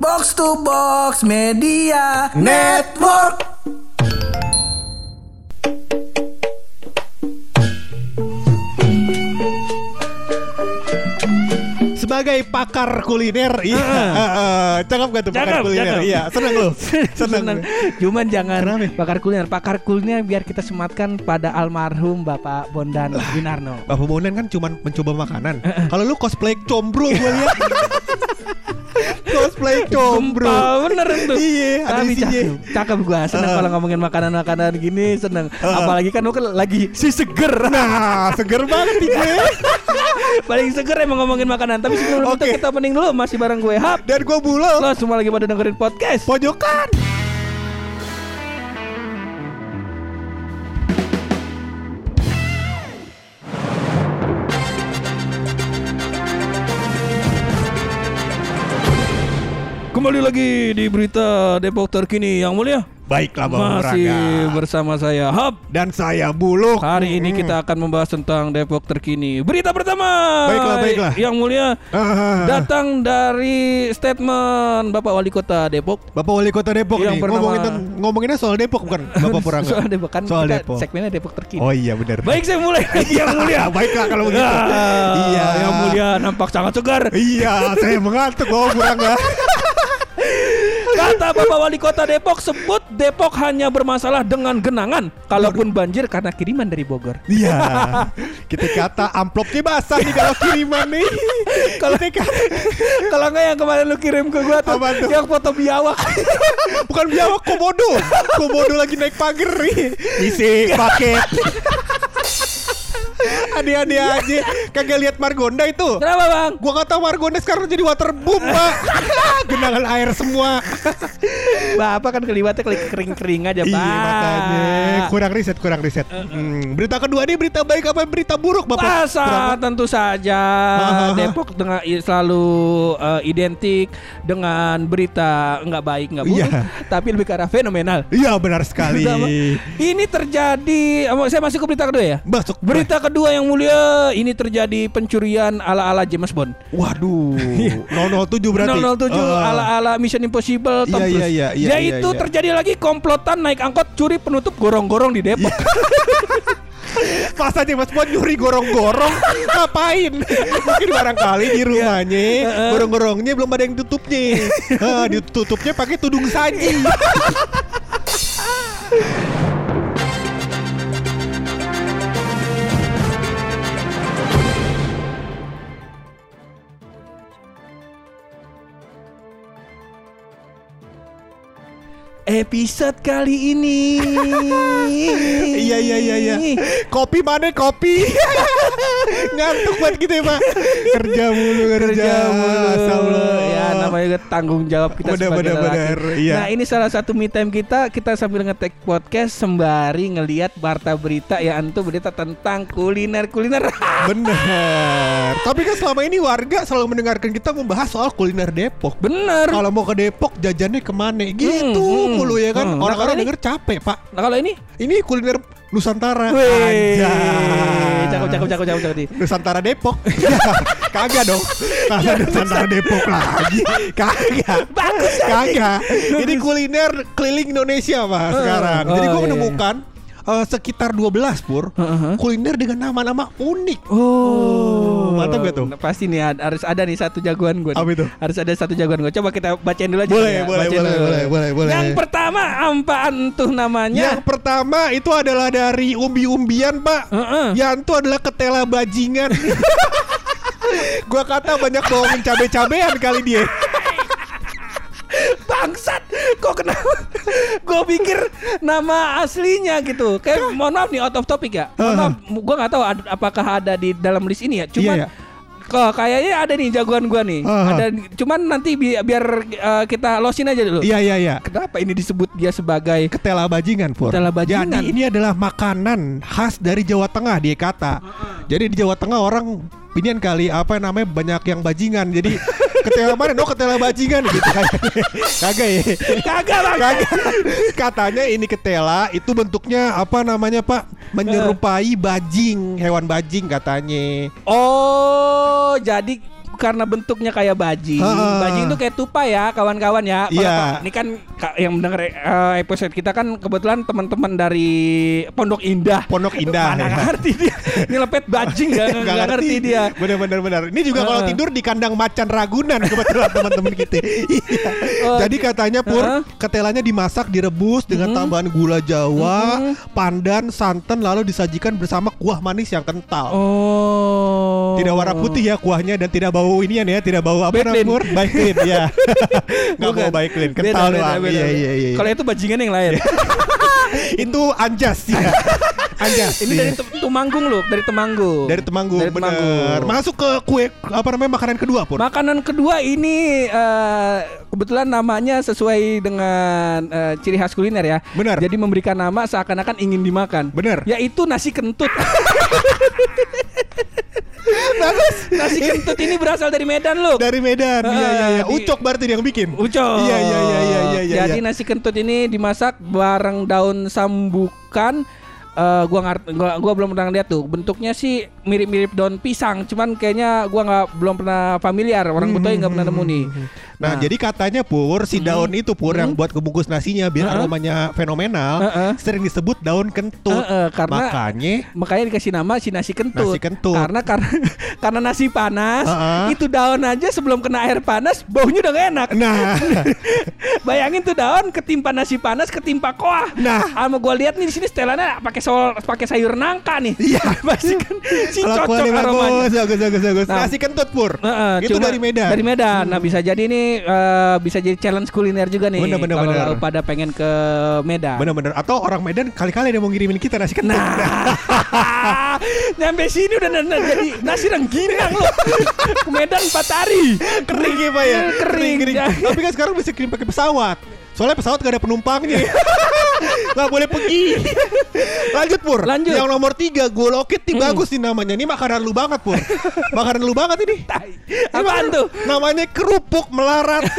Box to Box Media Network. sebagai pakar kuliner iya cakep gak tuh pakar Cakep, kuliner cakep. iya seneng lu seneng, Senang. Cuman jangan Kenapa? bakar kuliner. Bakar kuliner biar kita sematkan pada almarhum Bapak Bondan Winarno. Bapak Bonen kan cuma mencoba makanan kalau lu cosplay combro gue lihat cosplay combro bener itu. Iya, ada Tapi cakep, cakep gua seneng Uh. kalau ngomongin makanan-makanan gini seneng. Apalagi kan lu kan lagi si seger. nah seger banget nih gue Paling seger emang ngomongin makanan. Tapi sebelum itu Oke. kita pening dulu masih bareng gue Hap. dan gue bulo Lo semua lagi pada dengerin podcast. pojokan Kembali lagi di berita Depok terkini yang mulia. baiklah Bang Masih Raga bersama saya Hap. dan saya buluk Hari ini Mm. kita akan membahas tentang Depok terkini. Berita pertama. Baiklah, baiklah. Yang mulia Ah. datang dari statement Bapak Wali Kota Depok. Bapak Wali Kota Depok Yang nih bernama- ngomongin ten- ngomonginnya soal Depok bukan Bapak Purangga Soal Depok kan Soal kita Depok. segmennya Depok terkini. Oh iya benar Baik saya mulai yang mulia. Baiklah kalau begitu. Ah, Iya. Yang mulia nampak sangat segar. Iya, saya mengantuk oh Purangga. Kata Bapak Wali Kota Depok sebut Depok hanya bermasalah dengan genangan. Kalaupun banjir karena kiriman dari Bogor. Iya. Kita kata amplopnya basah nih kalau kiriman nih. Kalau kalau nggak yang kemarin lu kirim ke gua tuh, Apa tuh? yang foto biawak. Bukan biawak komodo. Komodo lagi naik pagar nih. Isi paket. Adik-adik aja kagak lihat Margonda itu. Kenapa bang? Gua kata Margonda sekarang jadi waterboom, Pak. Genangan air semua. Bapak kan keliwatnya kering-kering aja, Pak. Iya makanya kurang riset kurang riset. Hmm, berita kedua nih berita baik apa berita buruk Bapak? Masa tentu saja Hahaha. Depok dengan selalu eh, identik dengan berita nggak baik nggak buruk, Iya. tapi lebih ke arah fenomenal. Iya benar sekali. Ini terjadi, eh, saya masuk ke berita kedua ya. Masuk Berita kedua yang mulia, ini terjadi pencurian ala-ala James Bond. Waduh, 007 berarti. 007 Ah. ala-ala Mission Impossible Tom Iya, Cruise. iya, iya, iya, Yaitu iya, iya. terjadi lagi komplotan naik angkot curi penutup gorong-gorong di Depok. Masa James Bond nyuri gorong-gorong Ngapain Mungkin barangkali di rumahnya Gorong-gorongnya belum ada yang tutupnya Ditutupnya pakai tudung saji Episode kali ini. Iya iya iya iya Kopi mana kopi Ngantuk banget gitu ya pak. Kerja mulu kerja, kerja mulu. Ya namanya juga tanggung jawab kita Bener, sebagai bener, bener. Iya. Nah ini salah satu me time kita Kita sambil ngetek podcast Sembari ngelihat berita berita Ya antu berita tentang kuliner-kuliner. Bener Tapi kan selama ini warga selalu mendengarkan kita membahas soal kuliner Depok. Bener Kalau mau ke Depok jajannya ke mana? Gitu Hmm, hmm, mulu ya kan. Hmm. Nah, Orang-orang kalau ini- denger capek pak. Nah kalau ini? Ini kuliner Nusantara. Wih. Cakep cakep cakep cakep cakep. Nusantara Depok. Kagak dong. Masa Nusantara Depok lagi. Kagak. Bagus Kagak. Ini kuliner keliling Indonesia pak sekarang. Jadi Oh, gue iya, menemukan eh, Sekitar 12 pur Heeh. Kuliner dengan nama-nama unik Oh, Mantap gak tuh? Nah, Pasti nih harus ada nih satu jagoan gue. Apa itu? Harus ada satu jagoan gue. Coba kita bacain dulu aja. Boleh, ya. boleh, Bacain boleh, dulu. boleh, boleh, boleh. Yang pertama apaan tuh namanya? Yang pertama itu adalah dari umbi-umbian pak Heeh. Yang itu adalah ketela bajingan Gua kata banyak bawangin cabe-cabean kali dia Bangsat, kok kenapa? gue pikir nama aslinya gitu. Kayak mohon maaf nih out of topic ya. Mohon maaf, gue nggak tahu ad- apakah ada di dalam list ini ya. Cuman Iya, iya. kok kayaknya ada nih jagoan gue nih. Aha. Ada, cuman nanti bi- biar eh, kita losin aja dulu. Iya iya iya Kenapa ini disebut dia sebagai Ketela bajingan Pur Ketela bajingan. Jadi ini adalah makanan khas dari Jawa Tengah dia kata Jadi di Jawa Tengah orang Inian kali apa namanya banyak yang bajingan Jadi ketela mana? No ketela bajingan gitu kayaknya. Kagak ya kagak? Kagak. Katanya ini ketela itu bentuknya apa namanya Pak? Menyerupai bajing, hewan bajing katanya. Oh, jadi karena bentuknya kayak bajing. Ha. Bajing itu kayak tupai ya, kawan-kawan ya. Kalau- Iya. Ini kan ka- yang mendengar eh, episode kita kan kebetulan teman-teman dari Pondok Indah. Pondok Indah, Mana ya. ngerti dia. Nyelepet bajing nggak Nggak nggak ngerti dia. Bener bener bener. Ini juga kalau Heeh. tidur di kandang macan Ragunan kebetulan teman-teman kita. Iya. Oh, Jadi katanya pur Heeh. ketelanya dimasak direbus dengan tambahan gula Jawa, pandan, santan lalu disajikan bersama kuah manis yang kental. Oh. Tidak warna putih ya kuahnya dan tidak bau inian ya, tidak bau apa namanya? Pur? Baiklin ya. Enggak Bukan. bau baiklin, Beda, kental doang. Iya beda. iya iya. Kalau itu bajingan yang lain. Itu anjas ya. anjas. Ini iya. dari Tem- Tumanggung loh, dari Temanggung. dari Temanggung, Dari bener. Temanggung. Masuk ke kue apa namanya makanan kedua pur. Makanan kedua ini eh, kebetulan namanya sesuai dengan eh, ciri khas kuliner ya. Benar. Jadi memberikan nama seakan-akan ingin dimakan. Benar. Yaitu nasi kentut. Bagus. Nasi kentut ini berasal dari Medan loh. Dari Medan. Iya iya iya. Ucok berarti yang bikin. Ucok. Iya iya iya iya iya iya. Jadi nasi kentut ini dimasak bareng daun sambukan. Eh, gua nggak gua, gua belum pernah lihat tuh. Bentuknya sih mirip-mirip daun pisang, cuman kayaknya gua nggak belum pernah familiar. Orang Betawi nggak pernah nemu nih. Nah, jadi katanya pur si daun itu pur yang buat kebungkus nasinya biar Heeh. aromanya fenomenal Heeh. sering disebut daun kentut. Heeh, karena- Makanya makanya dikasih nama si nasi kentut. Nasi kentut. Karena karena karena nasi panas, Heeh. itu daun aja sebelum kena air panas baunya udah gak enak. nah Bayangin tuh daun ketimpa nasi panas, ketimpa koah. Nah. sama gua lihat nih di sini setelannya pakai sol pakai sayur nangka nih. Iya. pasti kan si cocok aromanya. bagus, bagus, bagus, bagus. Nah. Nasi kentut pur. Heeh, itu cuma- dari Medan. Dari Medan. Nah, bisa jadi ini eh, bisa jadi challenge kuliner juga nih. Bener, bener, kalau bener. pada pengen ke Medan. Bener-bener Atau orang Medan kali-kali ada yang mau ngirimin kita nasi kentut Nah, nyampe sini udah na- jadi nasi rengginang loh. Ke Medan empat hari. Kering ya Pak ya Kering. Tapi kan sekarang bisa kirim pakai pesawat Soalnya pesawat gak ada penumpangnya. Gak boleh pergi. Lanjut Pur. Lanjut. Yang nomor tiga Gue lokit nih bagus nih namanya. Ini makanan lu banget Pur. Makanan lu banget ini. Apaan tuh? Namanya kerupuk melarat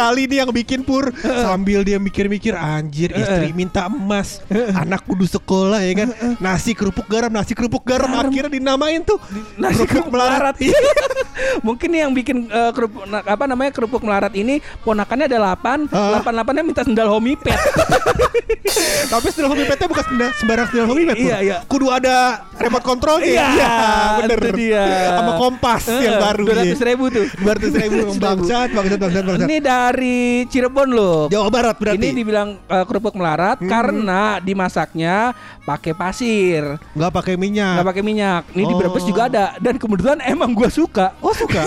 Kali ini yang bikin pur Sambil dia mikir-mikir Anjir istri minta emas Anak kudu sekolah ya kan Nasi kerupuk garam Nasi kerupuk garam Akhirnya dinamain tuh Nasi kerupuk melarat. Iya. Mungkin nih yang bikin eh, kerupuk apa namanya kerupuk melarat ini ponakannya ada 8, Ah. 8 8 minta sendal homipet. Tapi sendal homipetnya bukan sendal, sembarang sendal homipet. Iya, iya. Kudu ada remote controlnya Iya, bener itu dia. Sama kompas yang baru Dua ratus ribu tuh. Dua ratus ribu Bangsat Bangsat Bangsat Bangsat Ini dari Cirebon loh. Jawa Barat berarti Ini dibilang eh, kerupuk melarat karena dimasaknya pakai pasir, Nggak pakai minyak nggak pakai minyak. Ini di Oh. Brebes juga ada dan kebetulan emang gua suka. Oh suka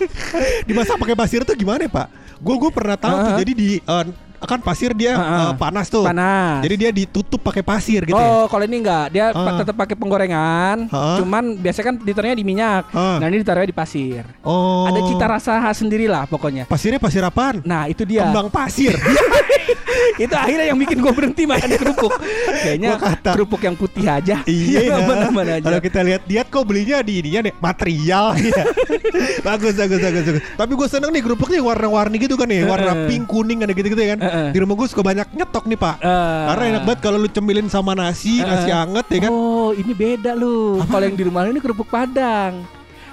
Dimasak pakai pasir tuh gimana ya pak? Gue gue pernah tahu tuh Ah. Jadi di eh, kan pasir dia ah. eh, panas tuh Panas. Jadi dia ditutup pakai pasir gitu ya Oh, kalau ini enggak, dia Ah. tetap pakai penggorengan. Ah. Cuman biasanya kan ditaruhnya di minyak. Ah. Nah, ini ditaruhnya di pasir. Oh Ada cita rasa khas sendiri lah pokoknya. Pasirnya pasir apaan? Nah, itu dia. Kembang pasir itu akhirnya yang bikin gue berhenti makan kerupuk. Kayaknya kata. kerupuk yang putih aja. Iya, Yang aman-aman aja. Kalau kita lihat-lihat kok belinya di ininya deh material ya. bagus, bagus, bagus, bagus. Tapi gue seneng nih kerupuknya warna-warni gitu kan ya, warna pink, kuning ada gitu-gitu ya kan. Di rumah gue suka banyak nyetok nih pak. Eh. Karena enak banget kalau lu cemilin sama nasi, nasi Eh. anget ya kan. Oh, ini beda lu. Kalau yang di rumah lu ini kerupuk Padang.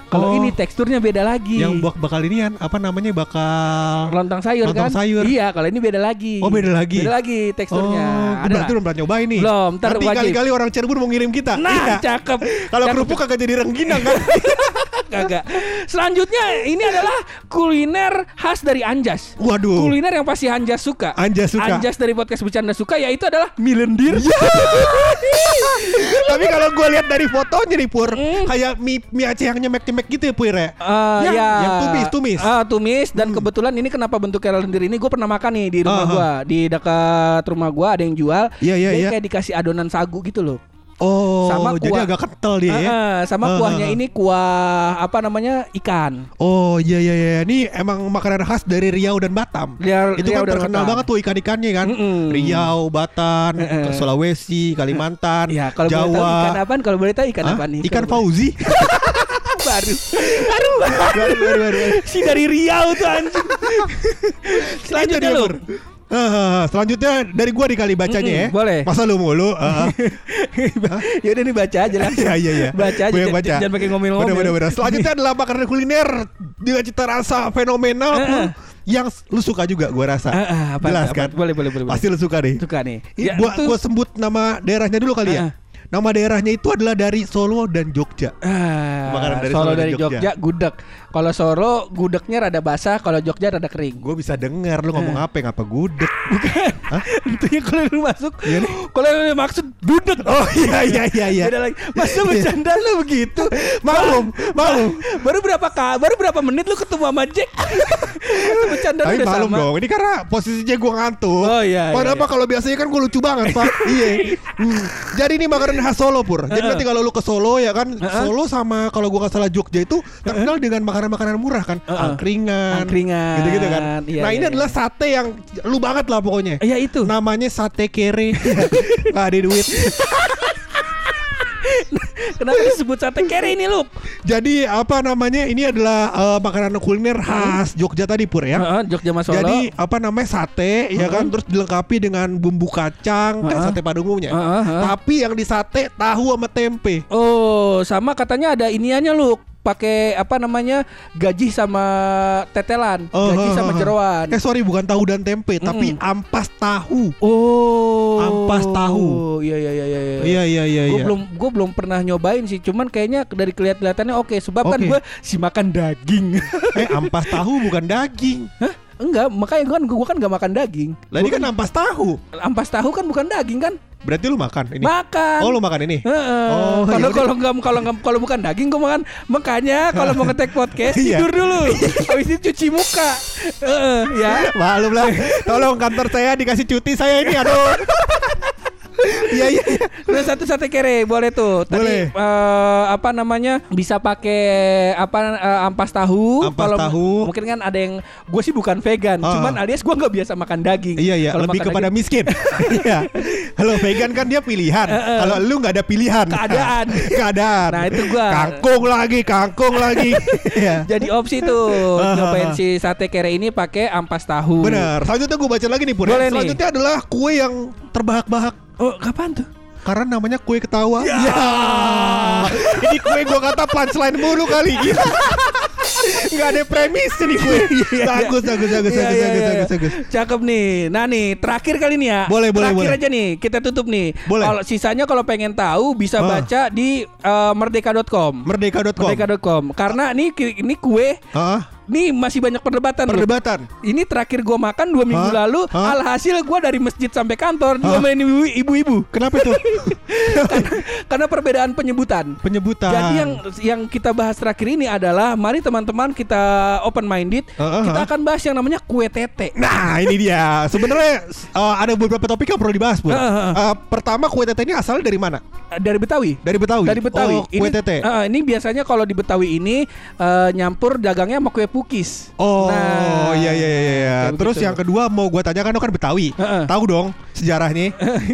Kalau Oh. ini teksturnya beda lagi. Yang bak bakal ini kan apa namanya bakal lontong sayur Lontong kan? sayur. Iya, kalau ini beda lagi. Oh, beda lagi. Beda lagi teksturnya. Oh, Ada berarti belum pernah nyobain nih. Belum, ntar Nanti kali-kali orang Cirebon mau ngirim kita. Nah, Iya. cakep. Kalau kerupuk kagak jadi rengginang kan. Kagak. Selanjutnya ini adalah kuliner khas dari Anjas. Waduh. Kuliner yang pasti Anjas suka. Anjas suka. Anjas dari podcast bercanda suka yaitu adalah mie lendir. Tapi kalau gue lihat dari fotonya nih Pur, Hmm. kayak mie, mie Aceh yang nyemek-nyemek gitu ya Pur ya. Eh, Ya, ya, yang tumis, tumis. Ah, tumis dan kebetulan ini kenapa bentuknya lendir ini gue pernah makan nih di rumah Aha. gua di dekat rumah gua ada yang jual. Iya, iya, Dia iya. kayak dikasih adonan sagu gitu loh. Oh, Sama jadi kuah. agak kental dia ya. Ah, ah, sama Ah, kuahnya ah, ah. ini kuah apa namanya ikan. Oh iya iya iya, ini emang makanan khas dari Riau dan Batam. Riau- Itu Riau kan terkenal Batam. banget tuh ikan-ikannya kan. Mm-mm. Riau, Batan, Eh, eh. Sulawesi, Kalimantan, Ya kalau boleh tahu ikan Jawa. apaan? Kalau boleh tahu ikan Hah? apa nih? Ikan Fauzi. baru. Baru. Baru, baru, baru, baru. si dari Riau tuh anjing. Selanjutnya dia, Eh, selanjutnya dari gua dikali bacanya Mm-mm, ya. boleh. Masa lu mulu? Eh, ya udah nih baca aja langsung. Iya iya iya. Baca aja. Jangan- baca. Jangan pakai ngomel-ngomel. Bener bener bener. Selanjutnya adalah makanan kuliner dengan cita rasa fenomenal pun eh. yang lu suka juga gua rasa. Ah, ah, apa, Jelas apa, kan? Boleh boleh boleh. Pasti lu suka nih. suka nih. Ini gua itu- gua sebut nama daerahnya dulu kali Ah, ya. Nama daerahnya itu adalah dari Solo dan Jogja. Ah, Makanan dari Solo Solo dan dari Jogja. Jogja, gudeg. Kalau Solo gudegnya rada basah, kalau Jogja rada kering. Gue bisa dengar lu ngomong Eh. apa ngapa gudeg. Itu yang kalau lu masuk. Iya. Kalau lu maksud dudek. Oh iya iya iya iya. Beda lagi. Masa bercanda lu begitu? Maklum, maklum. Baru berapa ka, baru berapa menit lu ketemu sama Jack? Bercanda Tapi udah maklum sama. dong, ini karena posisinya gue ngantuk. Oh, iya, iya, Padahal iya. kalau biasanya kan gue lucu banget pak. iya. Hmm. Jadi ini makanan khas Solo pur. Jadi nanti kalau lu ke Solo ya kan, Heeh. Solo sama kalau gue nggak salah Jogja itu terkenal dengan makanan-makanan murah kan, Heeh. angkringan, Angkringan. gitu-gitu kan. Iya, nah iya, ini iya. adalah sate yang lu banget lah pokoknya. Iya itu. Namanya sate kere. Gak ada duit. Kenapa disebut sate kere ini lu? Jadi apa namanya? Ini adalah eh, makanan kuliner khas Jogja tadi pur ya. Heeh, Jogja sama Solo. Jadi apa namanya sate ya kan terus dilengkapi dengan bumbu kacang kayak Heeh. sate pada umumnya. Heeh, heeh. Tapi yang di sate tahu sama tempe. Oh, sama katanya ada iniannya lu pakai apa namanya gaji sama tetelan, Oh, gaji heeh, sama heeh. jeroan. Eh sorry bukan tahu dan tempe tapi Mm. ampas tahu. Oh, Ampas tahu. Iya iya iya iya. Iya iya iya Gue iya. belum gue belum pernah nyobain sih, cuman kayaknya dari kelihatan-kelihatannya oke. Sebab kan Oke. gue si makan daging. Eh ampas tahu bukan daging. Hah? Enggak, makanya gue kan gue kan nggak makan daging. Lah ini kan ampas tahu. Ampas tahu kan bukan daging kan? Berarti lu makan ini. Makan. Oh lu makan ini. Heeh. Oh, kalau yaudah. kalau nggak kalau nggak kalau bukan daging gue makan. Makanya kalau mau ngetek podcast Iya. tidur dulu. Habis itu cuci muka. Heeh, ya. Malum lah. Tolong kantor saya dikasih cuti saya ini aduh. Iya iya. iya. Terus satu sate kere boleh tuh. Tadi Boleh. eh, apa namanya? Bisa pakai apa eh, ampas tahu. Ampas Kalau tahu. Mungkin kan ada yang gue sih bukan vegan, Ah. cuman alias gue nggak biasa makan daging. Iya iya, Kalau lebih kepada daging, miskin. Iya. Kalau vegan kan dia pilihan. Kalau lu nggak ada pilihan. Keadaan. Keadaan. Nah, itu gua. Kangkung lagi, kangkung lagi. Iya. jadi opsi tuh Ah. nyobain si sate kere ini pakai ampas tahu. Benar. Selanjutnya gue baca lagi nih Pur. ya. Boleh nih. Selanjutnya adalah kue yang terbahak-bahak. Oh, kapan tuh? Karena namanya kue ketawa. Ya. Ini kue gue kata punchline mulu kali. Gila. Gak ada premis nih kue. Bagus, bagus, bagus, Iya, bagus, iya, bagus, iya. bagus, bagus. Cakep nih. Nah nih, terakhir kali nih ya. Boleh, boleh, Terakhir boleh. aja nih, kita tutup nih. Boleh. Kalau sisanya kalau pengen tahu bisa Ah. baca di eh, merdeka.com. Merdeka.com. Merdeka.com. Karena ini ini kue Hah? Ini masih banyak perdebatan loh. Perdebatan. Ini terakhir gua makan dua minggu Hah? lalu Hah? Alhasil gua dari masjid sampai kantor Hah? Diomelin ibu- ibu-ibu Kenapa itu? karena, karena perbedaan penyebutan Penyebutan. Jadi yang yang kita bahas terakhir ini adalah Mari teman-teman kita open minded Heeh, Kita heeh. akan bahas yang namanya kue tete Nah ini dia Sebenarnya uh, ada beberapa topik yang perlu dibahas Pur. Heeh, heeh. Uh, Pertama kue tete ini asalnya dari mana? Dari Betawi Dari Betawi? Dari Betawi. Oh, kue ini, tete eh, ini biasanya kalau di Betawi ini eh, nyampur dagangnya sama kue pukis. Oh Nah, iya iya iya iya. Terus begitu. yang kedua mau gua tanyakan lo kan Betawi. Heeh. Tahu dong sejarahnya.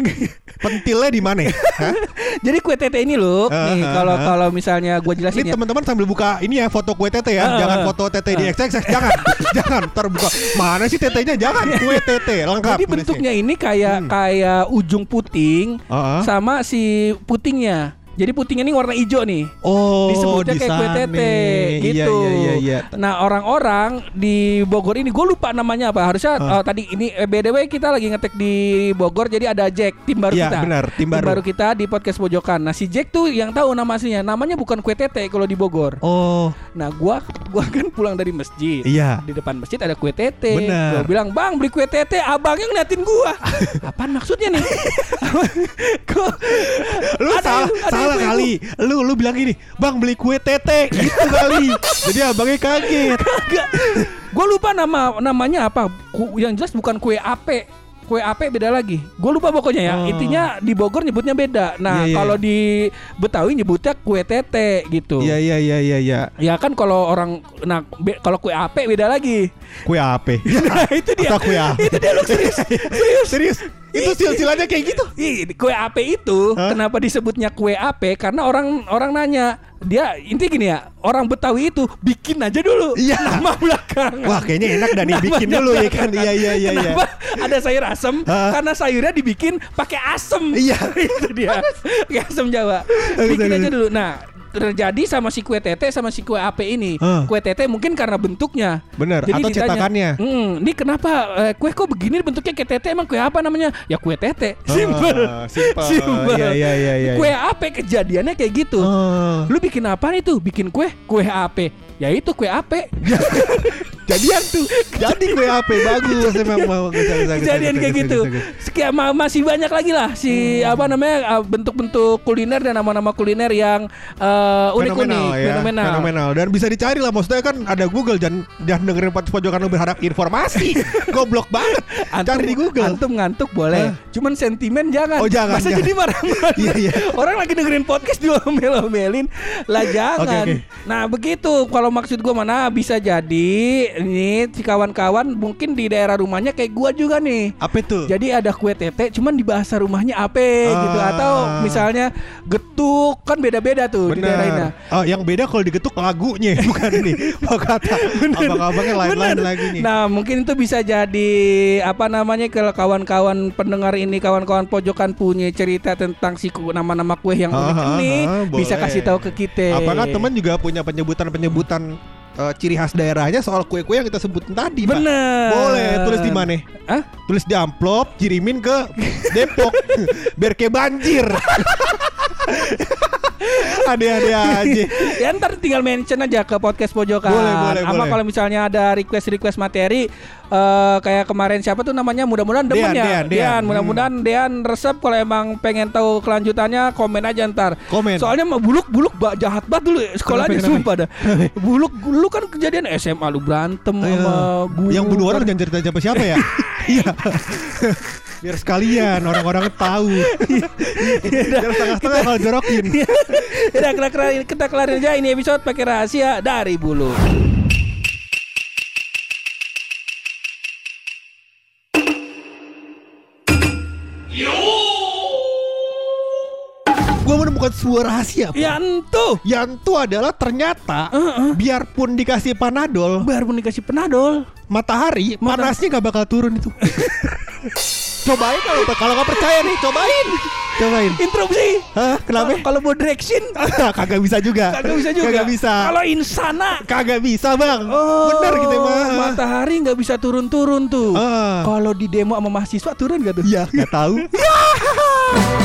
Pentilnya di mana? Jadi kue tete ini loh, Eh, nih eh, kalau eh. kalau misalnya gue jelasin Ini ya. teman-teman sambil buka ini ya foto kue tete ya. Ah, jangan ah. foto tete di XXX. Jangan. jangan terbuka. Mana sih tetenya? Jangan. Kue tete lengkap. Jadi bentuknya ini kayak Hmm. kayak ujung puting Ah, ah. sama si putingnya. Jadi putingnya ini warna hijau nih. Oh, disebutnya di kayak kue tete Iya, gitu. Iya iya iya. Nah orang-orang di Bogor ini gue lupa namanya apa. Harusnya Ah. oh, tadi ini eh, btw kita lagi ngetek di Bogor jadi ada Jack tim baru Iya, kita. benar, tim baru. kita di podcast pojokan. Nah si Jack tuh yang tahu nama aslinya. Namanya bukan kue tete kalau di Bogor. Oh, Nah gua gua kan pulang dari masjid. iya. Di depan masjid ada kue tete. Gua Benar. bilang bang beli kue tete. Abangnya ngeliatin gua. Apaan maksudnya nih? Gua- Lu Ada- salah ada salah ibu-ibu. kali. Lu lu bilang gini, "Bang, beli kue tete." Gitu kali. Jadi abangnya kaget. Enggak. Gue lupa nama namanya apa. Yang jelas bukan kue ape. Kue ape beda lagi. Gue lupa pokoknya ya. Oh. Intinya di Bogor nyebutnya beda. Nah, Iya, iya. kalau di Betawi nyebutnya kue tete gitu. Iya iya iya iya iya. Ya kan kalau orang nah be- kalau kue ape beda lagi. Kue apa? Nah, itu dia. Atau kue apa? itu dia lu serius. serius. Serius? Itu silsilahnya kayak gitu. Ih, kue ape itu Hah? kenapa disebutnya kue ape? Karena orang orang nanya dia inti gini ya orang Betawi itu bikin aja dulu Iya. nama belakangan. Wah, kayaknya enak dah nih bikin Namanya dulu ya kan. Iya iya iya iya. Kenapa ada sayur asem? Hah? Karena sayurnya dibikin pakai asem. Iya. itu dia. Asem Jawa. Bikin aja dulu. Nah, terjadi sama si kue tete sama si kue ape ini. Hah. Kue tete mungkin karena bentuknya. Bener, atau cetakannya. "Hmm, ini kenapa eh, kue kok begini bentuknya kayak tete emang kue apa namanya? Ya kue tete. Simple. Ah, simple. Iya, iya, iya, iya. Kue ape kejadiannya kayak gitu. Oh. Lu bikin apa itu? Bikin kue? Kue ape. Ya itu kue ape. Jadian tuh. Jadi kue apa? Bagus emang mau kejadian kayak gitu. Sekian ma- masih banyak lagi lah si Hmm. apa namanya uh, bentuk-bentuk kuliner dan nama-nama kuliner yang uh, unik-unik, fenomenal ya fenomenal. fenomenal dan bisa dicari lah maksudnya kan ada Google jangan jangan dengerin podcast pojokan lu berharap informasi goblok banget cari di Google Antum ngantuk boleh. Hah? Cuman sentimen jangan. Oh, jangan, Masa jangan. jadi marah-marah. Iya, iya. Orang lagi dengerin podcast diomel-omelin. Lah jangan. Oke, oke. Nah, begitu kalau maksud gua mana bisa jadi ini si kawan-kawan mungkin di daerah rumahnya kayak gua juga nih. apa itu Jadi ada kue tete, cuman di bahasa rumahnya ape gitu Ah. atau misalnya getuk kan beda-beda tuh di daerah ini. Benar. Oh, yang beda kalau digetuk lagunya bukan nih. Oh kata abang-abangnya lain-lain Bener. lagi nih. Nah mungkin itu bisa jadi apa namanya kalau kawan-kawan pendengar ini kawan-kawan pojokan punya cerita tentang si nama-nama kue yang Ah, unik ah, ini ah, bisa boleh. kasih tahu ke kita. Apakah teman juga punya penyebutan-penyebutan eh, ciri khas daerahnya soal kue-kue yang kita sebutin tadi, Pak? Bener. Boleh, tulis di mana? Hah? Tulis di amplop, kirimin ke Depok biar kayak banjir. Ade-ade aja. ya ntar tinggal mention aja ke podcast pojokan. Boleh, boleh, Sama boleh. kalau misalnya ada request-request materi eh kayak kemarin siapa tuh namanya mudah-mudahan demen Dean, ya. Dean, Dean. mudah-mudahan Dean resep kalau emang pengen tahu kelanjutannya komen aja ntar. Komen. Soalnya mah buluk buluk ba- jahat banget dulu sekolahnya Kenapa, sumpah dah. buluk lu kan kejadian SMA lu berantem sama guru. yang bunuh orang jangan cerita siapa siapa ya. Iya. Biar sekalian orang-orang tahu. Biar setengah-setengah kalau jorokin. Ya kita kelarin, kita kelarin aja ini episode pakai rahasia dari bulu. Menemukan sebuah rahasia. Pak. Ya itu adalah ternyata biarpun dikasih panadol, Baru dikasih penadol. matahari Mana? panasnya gak bakal turun itu. cobain kalau kalau nggak percaya nih, cobain. Cobain. Interupsi. Hah? Kenapa? Kalau mau direction Kagak bisa juga. kagak bisa juga. Kagak bisa. Kalau insana Kagak bisa, Bang. Oh, Bener gitu mah. Matahari nggak bisa turun-turun tuh. Ah. Kalau di demo sama mahasiswa turun gak tuh? Iya, nggak tahu.